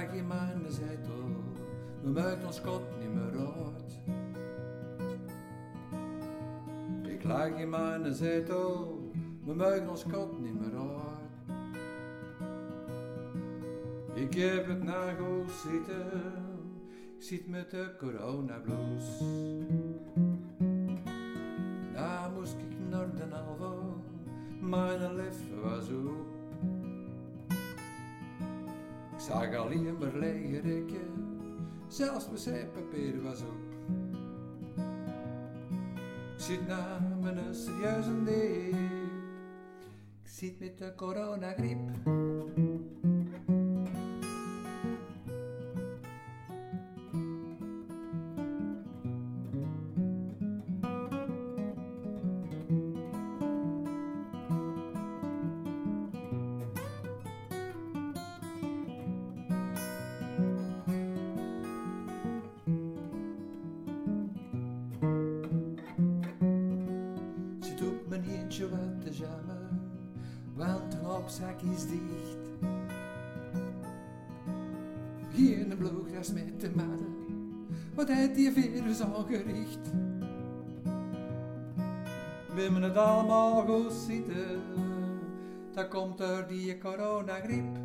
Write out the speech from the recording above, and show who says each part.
Speaker 1: lag in mijn zetel, we maken ons kot niet meer uit. Ik lag in mijn zetel, we maken ons kot niet meer uit. Ik heb het nagels zitten, ik zit met de coronablues. Daar moest ik naar de Alvo, mijn leven was op. Ik zag alleen lege rekken, zelfs mijn papier was op. Ik zit na mijn serieuze diep, ik zit met de coronagriep. Mijn eentje wat te jammen, want de opzak is dicht. Geen bloegras met de mannen, wat heeft die virus aangericht? We hebben het allemaal goed zitten, dat komt door die coronagriep.